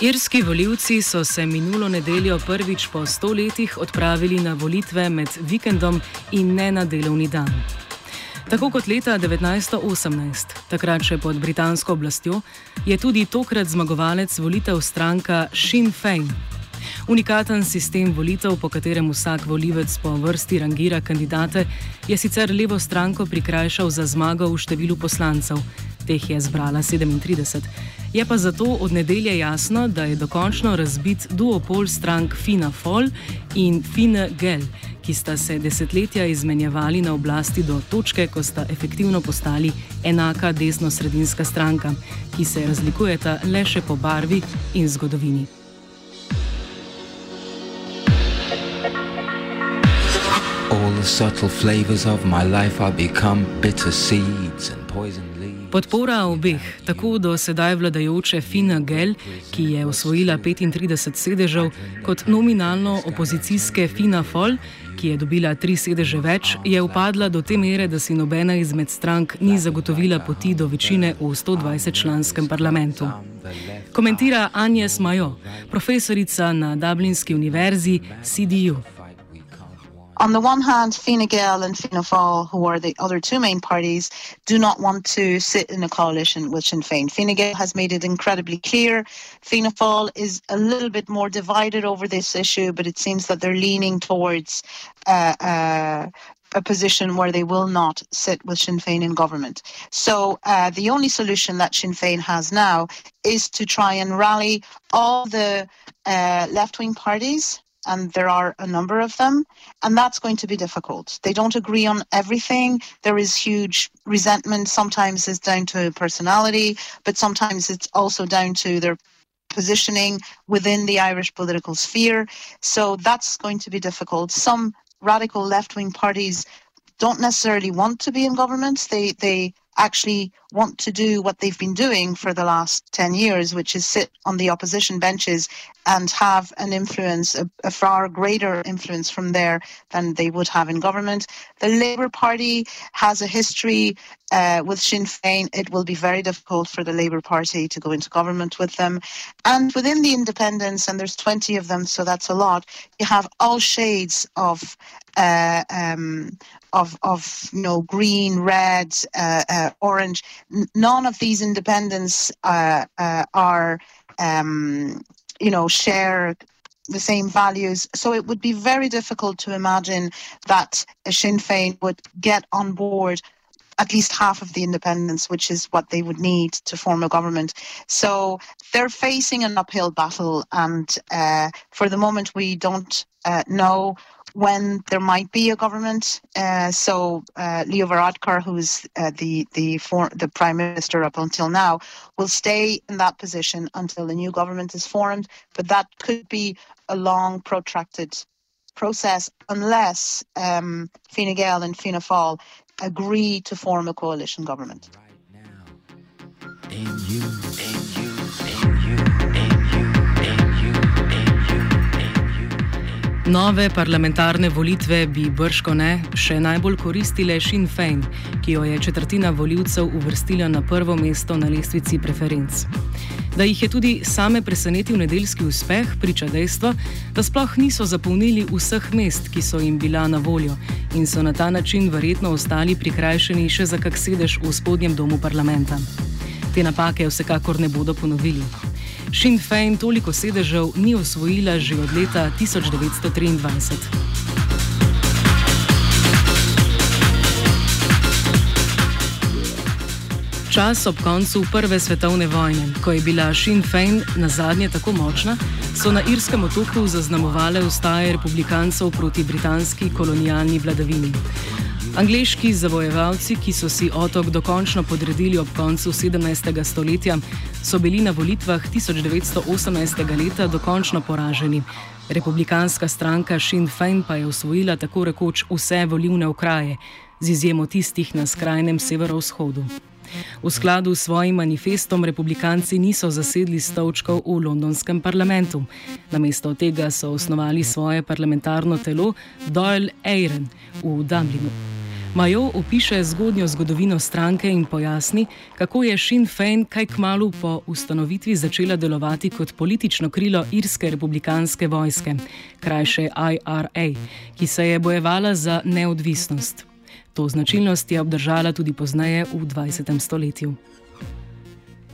Irski voljivci so se minulo nedeljo prvič po sto letih odpravili na volitve med vikendom in ne na delovni dan. Tako kot leta 1918, takrat še pod britansko oblastjo, je tudi tokrat zmagovalec volitev stranka Sinn Fein. Unikaten sistem volitev, po katerem vsak volivec po vrsti rangira kandidate, je sicer levo stranko prikrajšal za zmago v številu poslancev, teh je zbrala 37. Je pa zato od nedelje jasno, da je dokončno razbit duopol strank Fina Fol in Fina Gel, ki sta se desetletja izmenjevali na oblasti do točke, ko sta efektivno postali enaka desno-sredinska stranka, ki se razlikujeta le še po barvi in zgodovini. All the subtle flavors of my life are become bitter seeds and poison. Podpora obeh, tako do sedaj vladajoče Fina Gel, ki je osvojila 35 sedežev, kot nominalno opozicijske Fina Fol, ki je dobila tri sedeže več, je upadla do te mere, da si nobena izmed strank ni zagotovila poti do večine v 120-članskem parlamentu. Komentira Agnes Majo, profesorica na Dublinski univerzi CDU. On the one hand, Fine Gael and Fianna Fáil, who are the other two main parties, do not want to sit in a coalition with Sinn Féin. Fine Gael has made it incredibly clear. Fianna Fáil is a little bit more divided over this issue, but it seems that they're leaning towards uh, uh, a position where they will not sit with Sinn Féin in government. So uh, the only solution that Sinn Féin has now is to try and rally all the uh, left-wing parties and there are a number of them, and that's going to be difficult. They don't agree on everything. There is huge resentment. Sometimes it's down to personality, but sometimes it's also down to their positioning within the Irish political sphere. So that's going to be difficult. Some radical left wing parties don't necessarily want to be in government. They they actually want to do what they've been doing for the last 10 years, which is sit on the opposition benches and have an influence, a, a, far greater influence from there than they would have in government. The Labour Party has a history uh, with Sinn Féin. It will be very difficult for the Labour Party to go into government with them. And within the independents, and there's 20 of them, so that's a lot, you have all shades of uh, um, of of you know green, red, uh, uh, orange. None of these independents uh, uh, are um, you know share the same values. So it would be very difficult to imagine that Sinn Féin would get on board at least half of the independents, which is what they would need to form a government. So they're facing an uphill battle, and uh, for the moment, we don't uh, know when there might be a government. Uh, so uh, Leo Varadkar, who's uh, the the for, the prime minister up until now, will stay in that position until a new government is formed. But that could be a long, protracted process unless um, Fine Gael and Fianna Fáil agree to form a coalition government. In you, in you, Nove parlamentarne volitve bi brško ne še najbolj koristile Sinn Féin, ki jo je četrtina voljivcev uvrstila na prvo mesto na lestvici preferenc. Da jih je tudi same presenetil nedeljski uspeh, priča dejstvo, da sploh niso zapolnili vseh mest, ki so jim bila na voljo in so na ta način verjetno ostali prikrajšani še za kak sedež v spodnjem domu parlamenta. Te napake vsekakor ne bodo ponovili. Sinn Fein toliko sedežev ni osvojila že od leta 1923. Čas ob koncu Prve svetovne vojne, ko je bila Sinn Fein na zadnje tako močna, so na irskem otoku zaznamovale ustaje republikancev proti britanski kolonialni vladavini. Angliški zavojevalci, ki so si otok dokončno podredili ob koncu 17. stoletja, so bili na volitvah 1918. leta dokončno poraženi. Republikanska stranka Sinn Fein pa je osvojila tako rekoč vse volivne okraje, z izjemo tistih na skrajnem severovzhodu. V skladu s svojim manifestom republikanci niso zasedli stolčkov v londonskem parlamentu. Namesto tega so osnovali svoje parlamentarno telo Doyle Ayren v Dublinu. Majo opiše zgodnjo zgodovino stranke in pojasni, kako je Sinn Fein kaj kmalo po ustanovitvi začela delovati kot politično krilo Irske republikanske vojske, krajše IRA, ki se je bojevala za neodvisnost. To značilnost je obdržala tudi pozneje v 20. stoletju.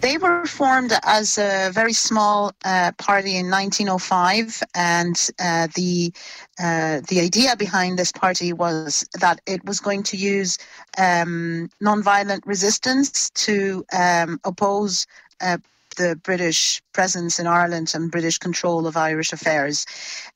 They were formed as a very small uh, party in 1905, and uh, the uh, the idea behind this party was that it was going to use um, nonviolent resistance to um, oppose uh, the British presence in Ireland and British control of Irish affairs.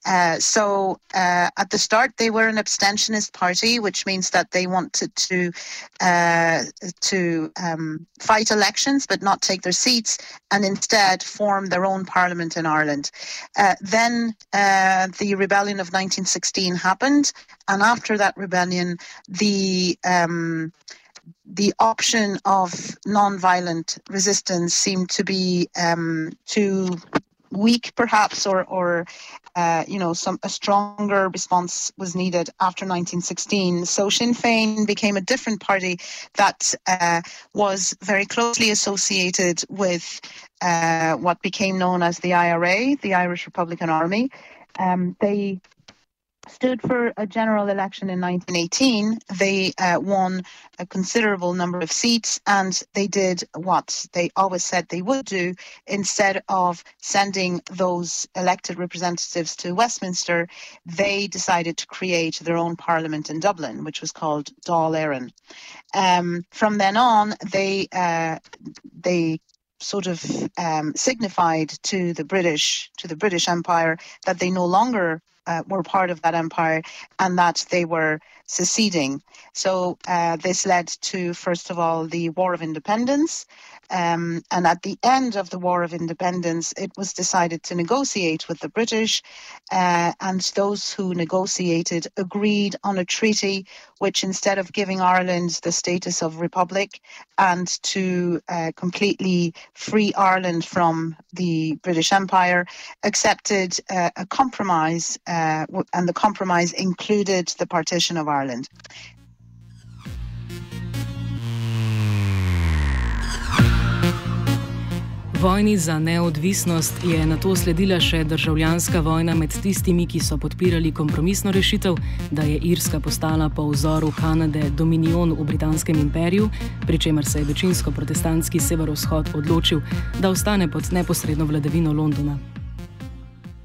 Uh, so uh, at the start, they were an abstentionist party, which means that they wanted to uh, to um, fight elections but not take their seats, and instead form their own parliament in Ireland. Uh, then uh, the rebellion of 1916 happened, and after that rebellion, the um, the option of non-violent resistance seemed to be um, too weak, perhaps, or, or uh, you know, some a stronger response was needed after 1916. So Sinn Féin became a different party that uh, was very closely associated with uh, what became known as the IRA, the Irish Republican Army. Um, they stood for a general election in 1918. They uh, won a considerable number of seats and they did what they always said they would do. Instead of sending those elected representatives to Westminster, they decided to create their own parliament in Dublin, which was called Dáil Éireann. Um, from then on, they uh, they sort of um, signified to the British to the British Empire that they no longer uh, were part of that empire and that they were seceding. So uh, this led to, first of all, the War of Independence. Um, and at the end of the War of Independence, it was decided to negotiate with the British, uh, and those who negotiated agreed on a treaty which, instead of giving Ireland the status of republic and to uh, completely free Ireland from the British Empire, accepted uh, a compromise, uh, and the compromise included the partition of Ireland. Vojni za neodvisnost je na to sledila še državljanska vojna med tistimi, ki so podpirali kompromisno rešitev, da je Irska postala po vzoru Kanade dominion v Britanskem imperiju, pri čemer se je večinsko protestantski severovzhod odločil, da ostane pod neposredno vladavino Londona.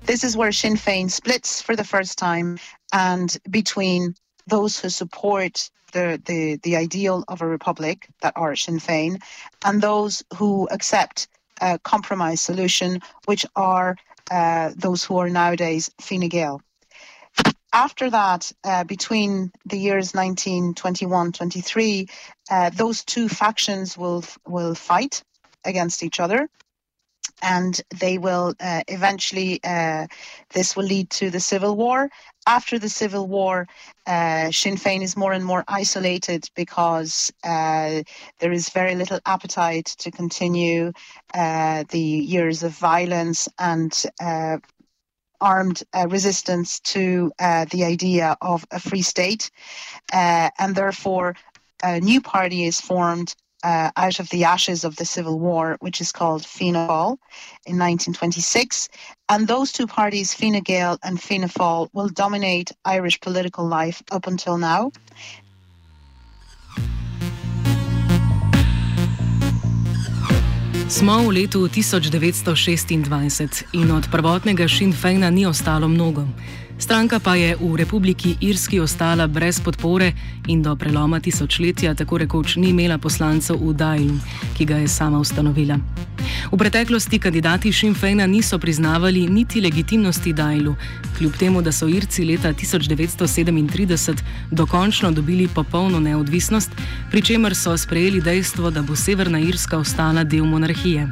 This is where Sinn Féin splits for the first time and between those who support the, the, the ideal of a republic that are Sinn Féin and those who accept a compromise solution, which are uh, those who are nowadays Fine Gael. After that, uh, between the years 1921-23, uh, those two factions will will fight against each other and they will uh, eventually uh, this will lead to the civil war. After the civil war uh, sinn féin is more and more isolated because uh, there is very little appetite to continue uh, the years of violence and uh, armed resistance to the idea of a free state. And therefore a new party is formed uh, out of the ashes of the Civil War, which is called Fianna Fáil in 1926. And those two parties, Fine Gael and Fianna Fáil, will dominate Irish political life up until now. Smo v letu 1926 in od prvotnega Sinn Feina ni ostalo mnogo. Stranka pa je v Republiki Irski ostala brez podpore in do preloma tisočletja tako rekoč ni imela poslancev v Dajlu, ki ga je sama ustanovila. V preteklosti kandidati Sinn Feina niso priznavali niti legitimnosti Dajlu, kljub temu, da so Irci leta 1937 dokončno dobili popolno neodvisnost, pri čemer so sprejeli dejstvo, da bo Severna Irska ostala del monarhije.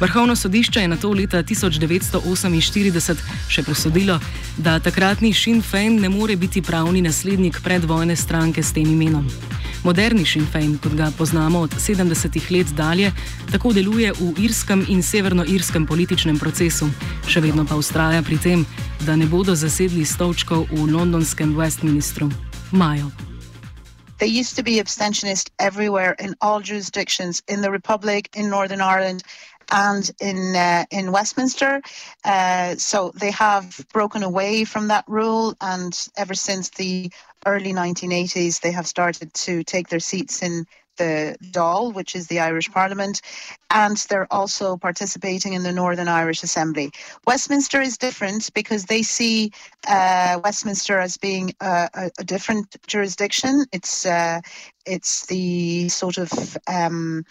Vrhovno sodišče je na to leta 1948 še presodilo, da takratni Sinn Fein ne more biti pravni naslednik predvojne stranke s tem imenom. Moderni Sinn Fein, kot ga poznamo od 70-ih let dalje, tako deluje v irskem in severnoirskem političnem procesu, še vedno pa ustraja pri tem, da ne bodo zasedli stolčkov v londonskem Westminstru. Majo. They used to be abstentionist everywhere in all jurisdictions in the Republic, in Northern Ireland, and in uh, in Westminster. Uh, so they have broken away from that rule, and ever since the early 1980s, they have started to take their seats in the Dáil, which is the Irish Parliament, and they're also participating in the Northern Irish Assembly. Westminster is different because they see uh, Westminster as being a, a, different jurisdiction. It's uh, it's the sort of um,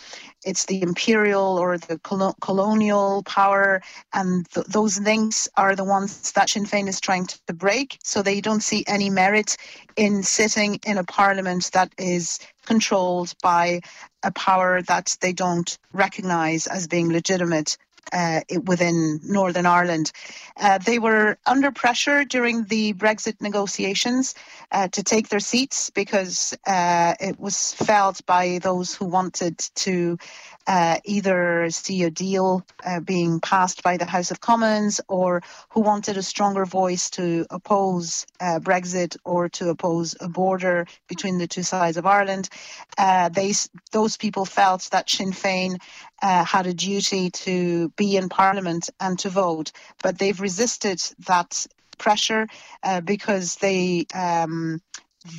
it's the imperial or the colonial power, and th- those links are the ones that Sinn Féin is trying to break. So they don't see any merit in sitting in a parliament that is controlled by a power that they don't recognise as being legitimate uh, within Northern Ireland. Uh, they were under pressure during the Brexit negotiations uh, to take their seats because uh, it was felt by those who wanted to uh, either see a deal uh, being passed by the House of Commons or who wanted a stronger voice to oppose Brexit or to oppose a border between the two sides of Ireland. they, those people felt that Sinn Féin had a duty to be in Parliament and to vote, but they've resisted that pressure uh, because they um,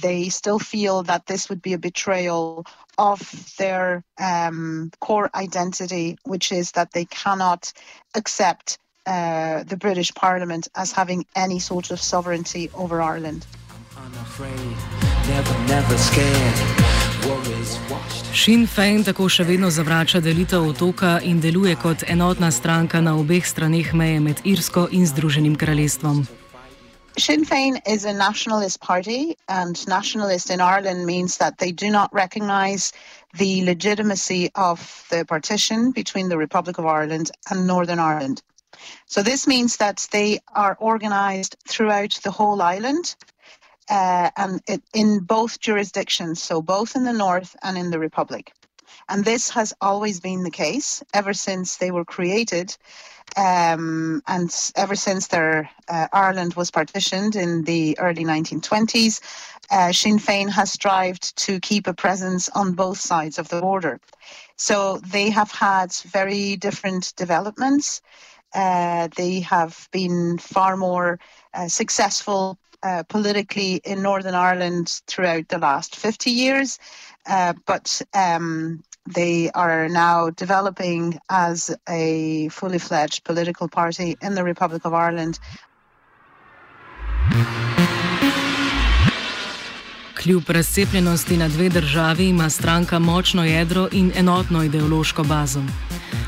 they still feel that this would be a betrayal of their um, core identity, which is that they cannot accept uh, the British Parliament as having any sort of sovereignty over Ireland. I'm unafraid, Never, never Sinn Fein tako še vedno zavrača delitev otoka in deluje kot enotna stranka na obeh straneh meje med Irsko in Združenim kraljestvom. Sinn Féin is a nationalist party, and nationalist in Ireland means that they do not recognise the legitimacy of the partition between the Republic of Ireland and Northern Ireland. So this means that they are organised throughout the whole island uh, and it, in both jurisdictions, so both in the North and in the Republic. And this has always been the case ever since they were created. Um, and ever since their uh, Ireland was partitioned in the early 1920s, uh, Sinn Féin has strived to keep a presence on both sides of the border. So they have had very different developments. Uh, they have been far more uh, successful uh, politically in Northern Ireland throughout the last 50 years, uh, but um, they are now developing as a fully fledged political party in the Republic of Ireland. Kljub razcepljenosti na dve državi ima stranka močno jedro in enotno ideološko bazo.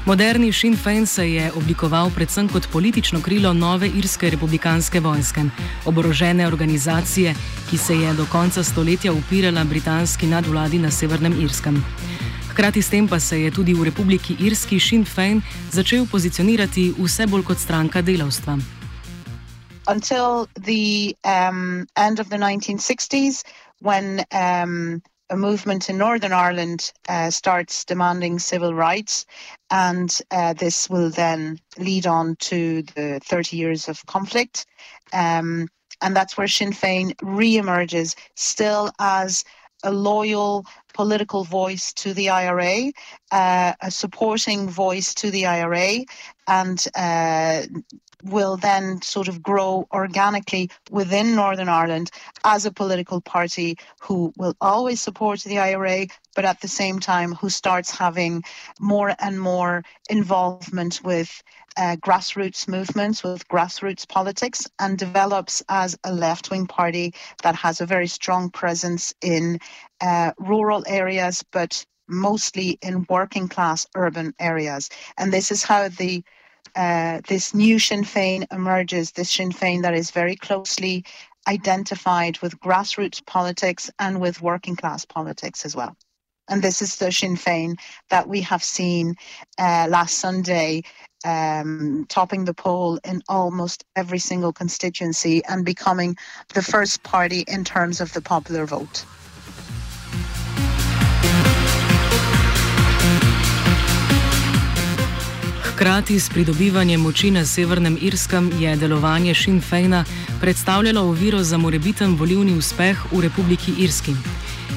Moderni Sinn Féin se je oblikoval predvsem kot politično krilo nove irske republikanske vojske, oborožene organizacije, ki se je do konca stoletja upirala britanski nadvladi na Severnem Irskem. Hkrati s tem pa se je tudi v Republiki Irski Sinn Féin začel pozicionirati vse bolj kot stranka delavstva. Until the um, end of the 1960s, when um, a movement in Northern Ireland uh, starts demanding civil rights, and uh, this will then lead on to the 30 years of conflict. Um, and that's where Sinn Féin re emerges, still as a loyal political voice to the IRA, uh, a supporting voice to the IRA, and uh, will then sort of grow organically within Northern Ireland as a political party who will always support the IRA, but at the same time who starts having more and more involvement with uh, grassroots movements, with grassroots politics, and develops as a left wing party that has a very strong presence in uh, rural areas, but mostly in working class urban areas. And this is how the uh, this new Sinn Féin emerges, this Sinn Féin that is very closely identified with grassroots politics and with working class politics as well. And this is the Sinn Féin that we have seen uh, last Sunday um, topping the poll in almost every single constituency and becoming the first party in terms of the popular vote. Hkrati s pridobivanjem moči na Severnem Irskem je delovanje Sinn Feina predstavljalo oviro za morebiten volivni uspeh v Republiki Irski.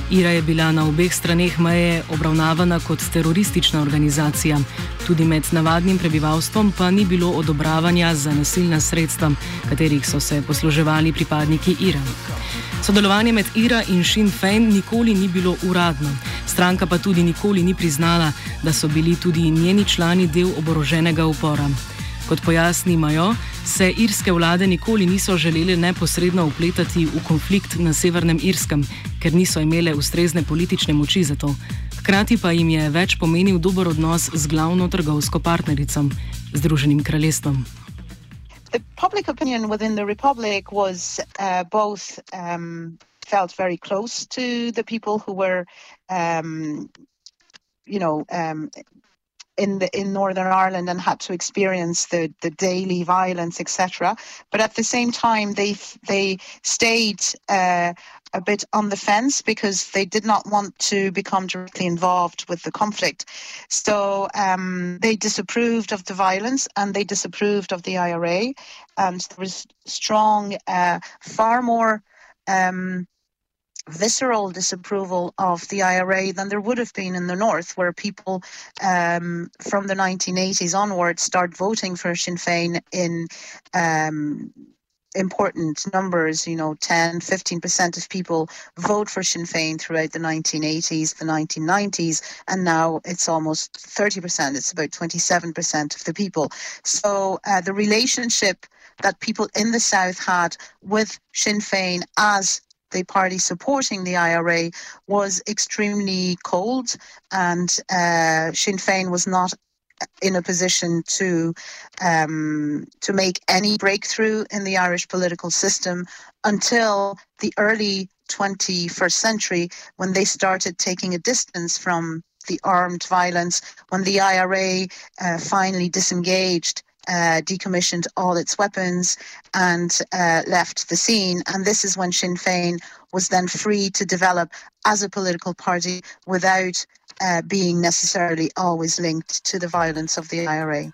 Ira je bila na obeh straneh meje obravnavana kot teroristična organizacija. Tudi med navadnim prebivalstvom pa ni bilo odobravanja za nasilna sredstva, katerih so se posluževali pripadniki Ira. Sodelovanje med Ira in Sinn Fein nikoli ni bilo uradno, stranka pa tudi nikoli ni priznala, da so bili tudi njeni člani del oboroženega upora. Kot pojasnijo, se irske vlade nikoli niso želeli neposredno upletati v konflikt na Severnem Irskem, ker niso imele ustrezne politične moči za to. Hkrati pa jim je več pomenil dober odnos z glavno trgovsko partnerico, Združenim kraljestvom. The public opinion within the republic was uh, both um, felt very close to the people who were, um, you know, um, in the in Northern Ireland and had to experience the the daily violence, etc. But at the same time, they they stayed uh, a bit on the fence because they did not want to become directly involved with the conflict. So um, they disapproved of the violence and they disapproved of the IRA, and there was strong, uh, far more. Um, visceral disapproval of the IRA than there would have been in the North, where people um, from the 1980s onwards start voting for Sinn Féin in. Um, important numbers, you know, 10, 15% of people vote for Sinn Féin throughout the 1980s, the 1990s, and now it's almost 30%. It's about 27% of the people. So uh, the relationship that people in the South had with Sinn Féin as the party supporting the IRA was extremely cold, and uh, Sinn Féin was not in a position to um, to make any breakthrough in the Irish political system until the early 21st century, when they started taking a distance from the armed violence, when the IRA uh, finally disengaged uh, decommissioned all its weapons and uh, left the scene. And this is when Sinn Féin was then free to develop as a political party without uh, being necessarily always linked to the violence of the IRA.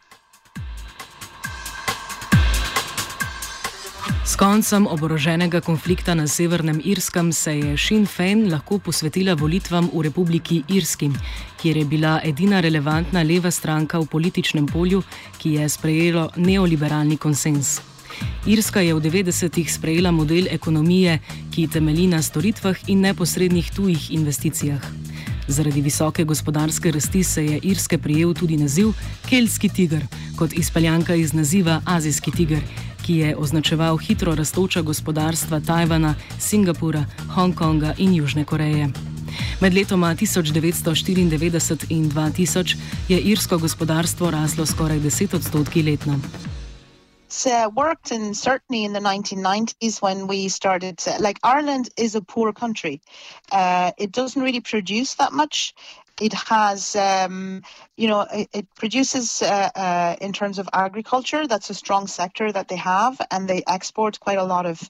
S koncem oboroženega konflikta na Severnem Irskem se je Sinn Féin lahko posvetila volitvam v Republiki Irski, kjer je bila edina relevantna leva stranka v političnem polju, ki je sprejelo neoliberalni konsens. Irska je v 90-ih sprejela model ekonomije, ki temelji na storitvah in neposrednih tujih investicijah. Zaradi visoke gospodarske rasti se je Irske prijel tudi naziv Kelski tiger, kot izpeljanka iz naziva Azijski tiger ki je označeval hitro rastoča gospodarstva Tajvana, Singapura, Hongkonga in Južne Koreje. Med letoma 1994 in 2000 je irsko gospodarstvo raslo skoraj 10 odstotki letno. Uh, worked in certainly in the 1990s when we started. To, like Ireland is a poor country. Uh, it doesn't really produce that much. It has, um, you know, it, it produces uh, uh, in terms of agriculture. That's a strong sector that they have, and they export quite a lot of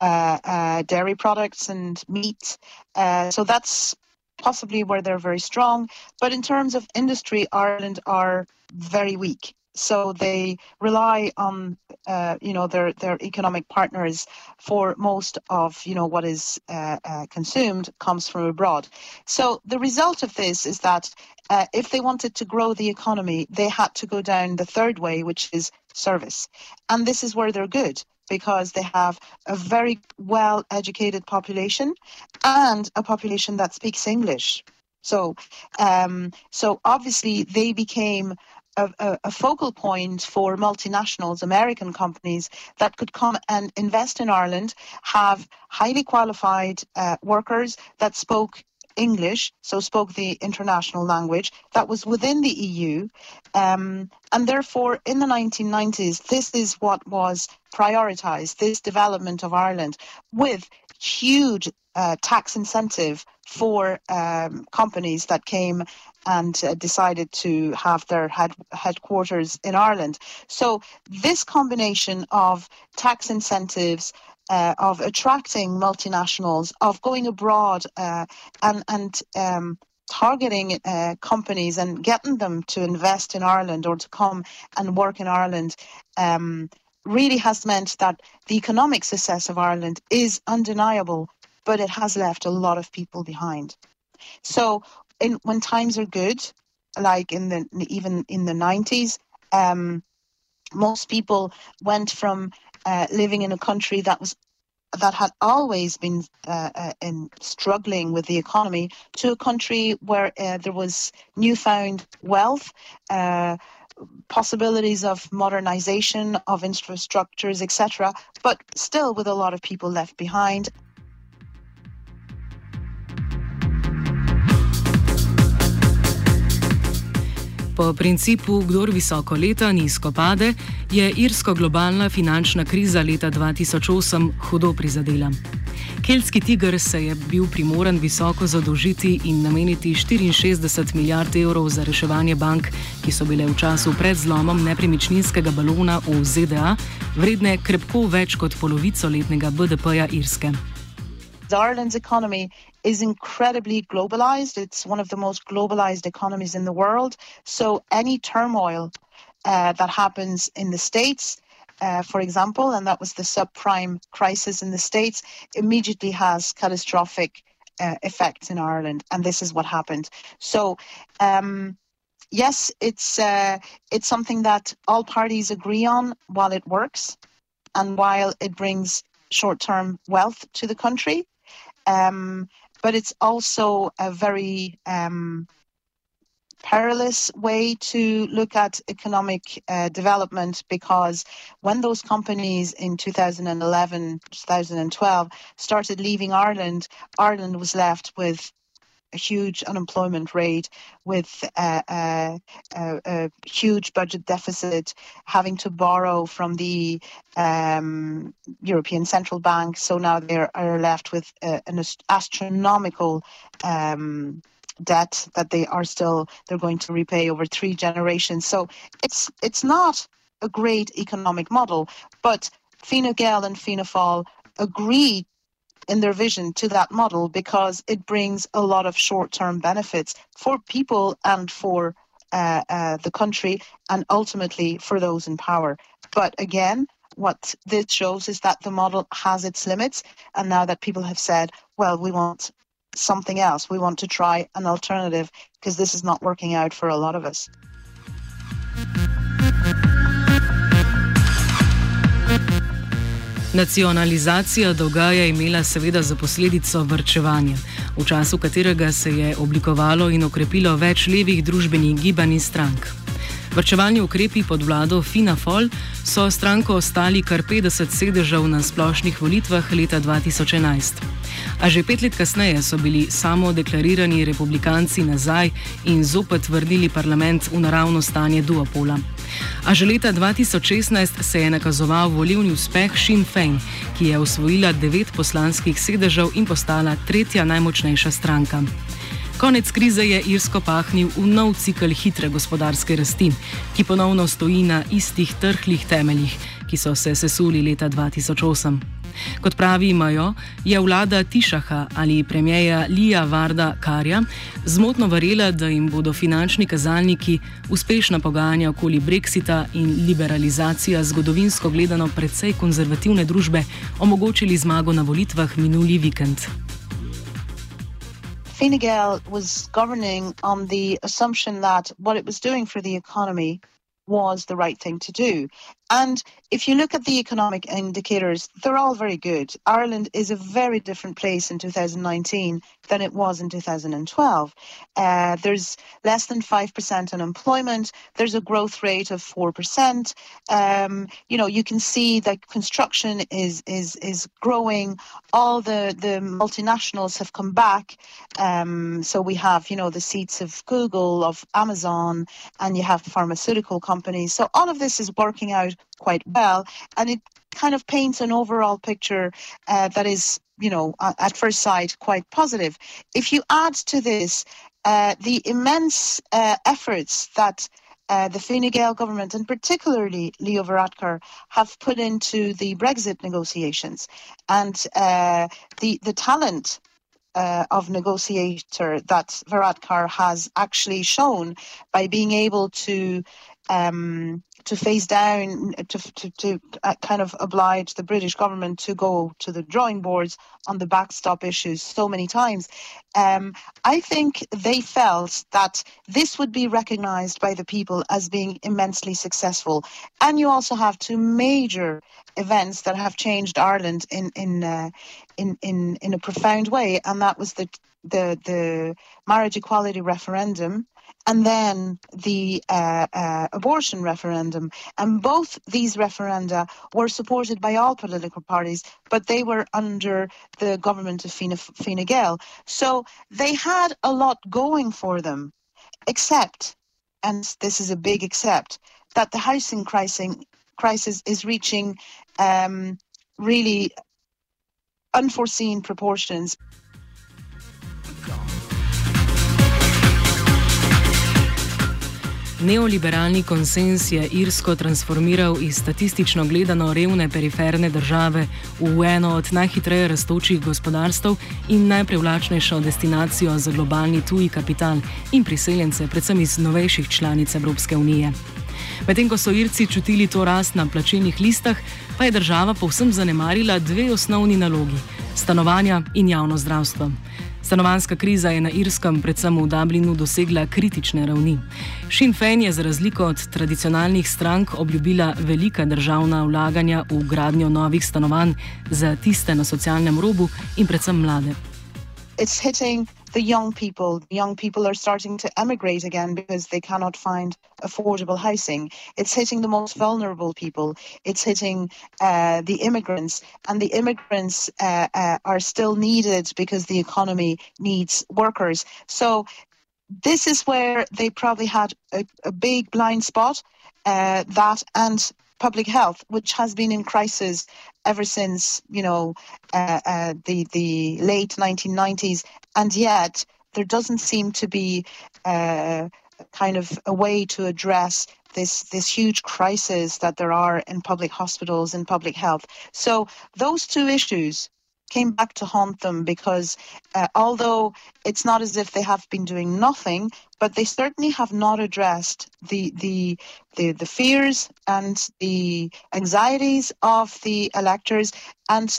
uh, uh dairy products and meat. Uh, so that's possibly where they're very strong. But in terms of industry, Ireland are very weak. So they rely on uh, you know their their economic partners for most of you know what is uh, uh, consumed comes from abroad. So the result of this is that uh, if they wanted to grow the economy, they had to go down the third way, which is service, and this is where they're good because they have a very well educated population and a population that speaks English. So, um, so obviously they became a, a, focal point for multinationals, American companies that could come and invest in Ireland, have highly qualified uh, workers that spoke English, so spoke the international language that was within the EU. Um, and therefore, in the 1990s, this is what was prioritized this development of Ireland with huge uh, tax incentive for um, companies that came and uh, decided to have their head, headquarters in Ireland. So, this combination of tax incentives, uh, of attracting multinationals, of going abroad, uh, and and um, targeting uh, companies and getting them to invest in Ireland or to come and work in Ireland. Um, really has meant that the economic success of Ireland is undeniable, but it has left a lot of people behind. So in, when times are good, like in the even in the 90s, um, most people went from uh, living in a country that was that had always been uh, uh, in struggling with the economy to a country where uh, there was newfound wealth, possibilities of modernization of infrastructures, etc., but still with a lot of people left behind Po principu, kdor visoko leta, nizko pade, je irsko globalna finančna kriza leta 2008 hudo prizadela. Keltski tiger se je bil primoran visoko zadolžiti in nameniti 64 milijard evrov za reševanje bank, ki so bile v času pred zlomom nepremičninskega balona v ZDA vredne krepko več kot polovico letnega BDP-ja Irske. Ireland's economy is incredibly globalized. It's one of the most globalized economies in the world. So any turmoil uh, that happens in the States, uh, for example, and that was the subprime crisis in the States, immediately has catastrophic uh, effects in Ireland. And this is what happened. So, um, yes, it's uh, it's something that all parties agree on while it works and while it brings short-term wealth to the country. Um, but it's also a very um, perilous way to look at economic uh, development because when those companies in 2011, 2012 started leaving Ireland, Ireland was left with a huge unemployment rate with a, a, huge budget deficit, having to borrow from the um, European Central Bank. So now they are left with an astronomical um, debt that they are still they're going to repay over three generations. So it's it's not a great economic model, but Fine Gael and Fianna Fáil agreed in their vision to that model because it brings a lot of short term benefits for people and for uh, uh, the country and ultimately for those in power. But again, what this shows is that the model has its limits. And now that people have said, well, we want something else, we want to try an alternative because this is not working out for a lot of us. Nacionalizacija dolga je imela seveda za posledico vrčevanje, v času katerega se je oblikovalo in okrepilo več levih družbenih gibanj in strank. Vrčevalni ukrepi pod vlado Fina Fol so stranko ostali kar 50 sedežev na splošnih volitvah leta 2011. A že pet let kasneje so bili samo deklarirani republikanci nazaj in zopet vrnili parlament v naravno stanje duopola. A že leta 2016 se je nakazoval volivni uspeh Sinn Fein, ki je osvojila devet poslanskih sedežev in postala tretja najmočnejša stranka. Konec krize je Irsko pahnil v nov cikl hitre gospodarske rasti, ki ponovno stoji na istih trhlih temeljih, ki so se sesuli leta 2008. Kot pravi imajo, je vlada Tišaha ali premjeja Lija Varda Karja zmotno verjela, da jim bodo finančni kazalniki, uspešna pogajanja okoli Brexita in liberalizacija zgodovinsko gledano precej konzervativne družbe omogočili zmago na volitvah minuli vikend. Fine Gael was governing on the assumption that what it was doing for the economy was the right thing to do. And if you look at the economic indicators, they're all very good. Ireland is a very different place in 2019 than it was in 2012. Uh, there's less than 5% unemployment. There's a growth rate of 4%. Um, you know, you can see that construction is, is, is growing. All the, the multinationals have come back. Um, so we have, you know, the seats of Google, of Amazon, and you have pharmaceutical companies. So all of this is working out quite well. And it kind of paints an overall picture uh, that is, you know, at first sight, quite positive. If you add to this uh, the immense uh, efforts that uh, the Fine Gael government, and particularly Leo Varadkar, have put into the Brexit negotiations, and uh, the the talent uh, of negotiator that Varadkar has actually shown by being able to um, to face down, to, to, to uh, kind of oblige the British government to go to the drawing boards on the backstop issues so many times. Um, I think they felt that this would be recognised by the people as being immensely successful. And you also have two major events that have changed Ireland in in uh, in, in in a profound way, and that was the the the marriage equality referendum and then the uh, uh, abortion referendum. And both these referenda were supported by all political parties, but they were under the government of Fine, Fine Gael. So they had a lot going for them, except, and this is a big except, that the housing crisis, crisis is reaching um, really unforeseen proportions. Neoliberalni konsens je Irsko transformiral iz statistično gledano revne periferne države v eno od najhitreje raztočih gospodarstv in najprivlačnejšo destinacijo za globalni tuji kapital in priseljence, predvsem iz novejših članic Evropske unije. Medtem ko so Irci čutili to rast na plačilnih listah, pa je država povsem zanemarila dve osnovni nalogi: stanovanja in javno zdravstvo. Stanovanska kriza je na Irskem, predvsem v Dublinu, dosegla kritične ravni. Sinn Féin je za razliko od tradicionalnih strank obljubila velika državna vlaganja v gradnjo novih stanovanj za tiste na socialnem robu in predvsem mlade. It's hitting the young people. Young people are starting to emigrate again because they cannot find affordable housing. It's hitting the most vulnerable people. It's hitting uh, the immigrants, and the immigrants uh, uh, are still needed because the economy needs workers. So this is where they probably had a, a big blind spot. Uh, that and public health, which has been in crisis ever since you know uh, uh, the the late 1990s, and yet there doesn't seem to be uh, kind of a way to address this this huge crisis that there are in public hospitals and public health. So those two issues came back to haunt them because uh, although it's not as if they have been doing nothing, but they certainly have not addressed the the the, the fears and the anxieties of the electors. And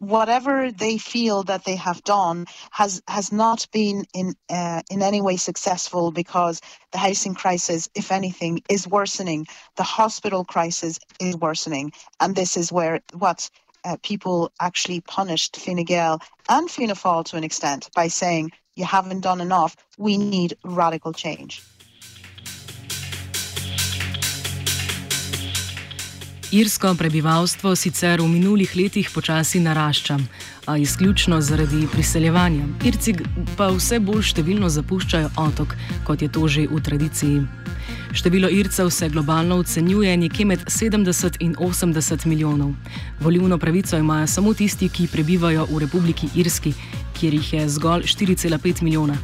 whatever they feel that they have done has has not been in uh, in any way successful because the housing crisis if anything is worsening. The hospital crisis is worsening. And this is where what uh, people actually punished Fine Gael and Fianna Fáil to an extent by saying, you haven't done enough, we need radical change. Irsko prebivalstvo sicer v minulih letih počasi narašča, a izključno zaradi priseljevanja. Irci pa vse bolj številno zapuščajo otok, kot je to že v tradiciji. Število Ircev se globalno ocenjuje nekje med 70 in 80 milijonov. Volivno pravico imajo samo tisti, ki prebivajo v Republiki Irski, kjer jih je zgolj 4,5 milijona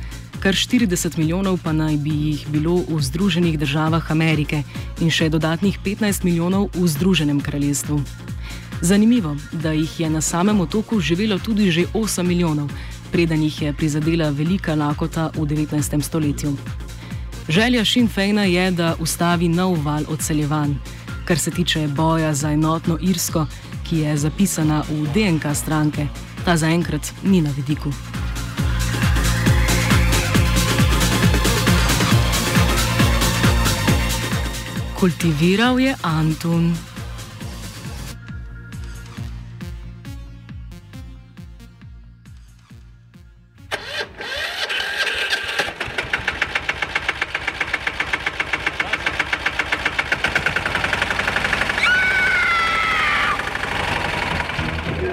kar 40 milijonov pa naj bi jih bilo v Združenih državah Amerike in še dodatnih 15 milijonov v Združenem kraljestvu. Zanimivo, da jih je na samem otoku živelo tudi že 8 milijonov, preden jih je prizadela velika lakota v 19. stoletju. Želja Sinn Feina je, da ustavi nov val odseljevanj, kar se tiče boja za enotno Irsko, ki je zapisana v DNK stranke, ta zaenkrat ni na vidiku. Kultiviral je Antun.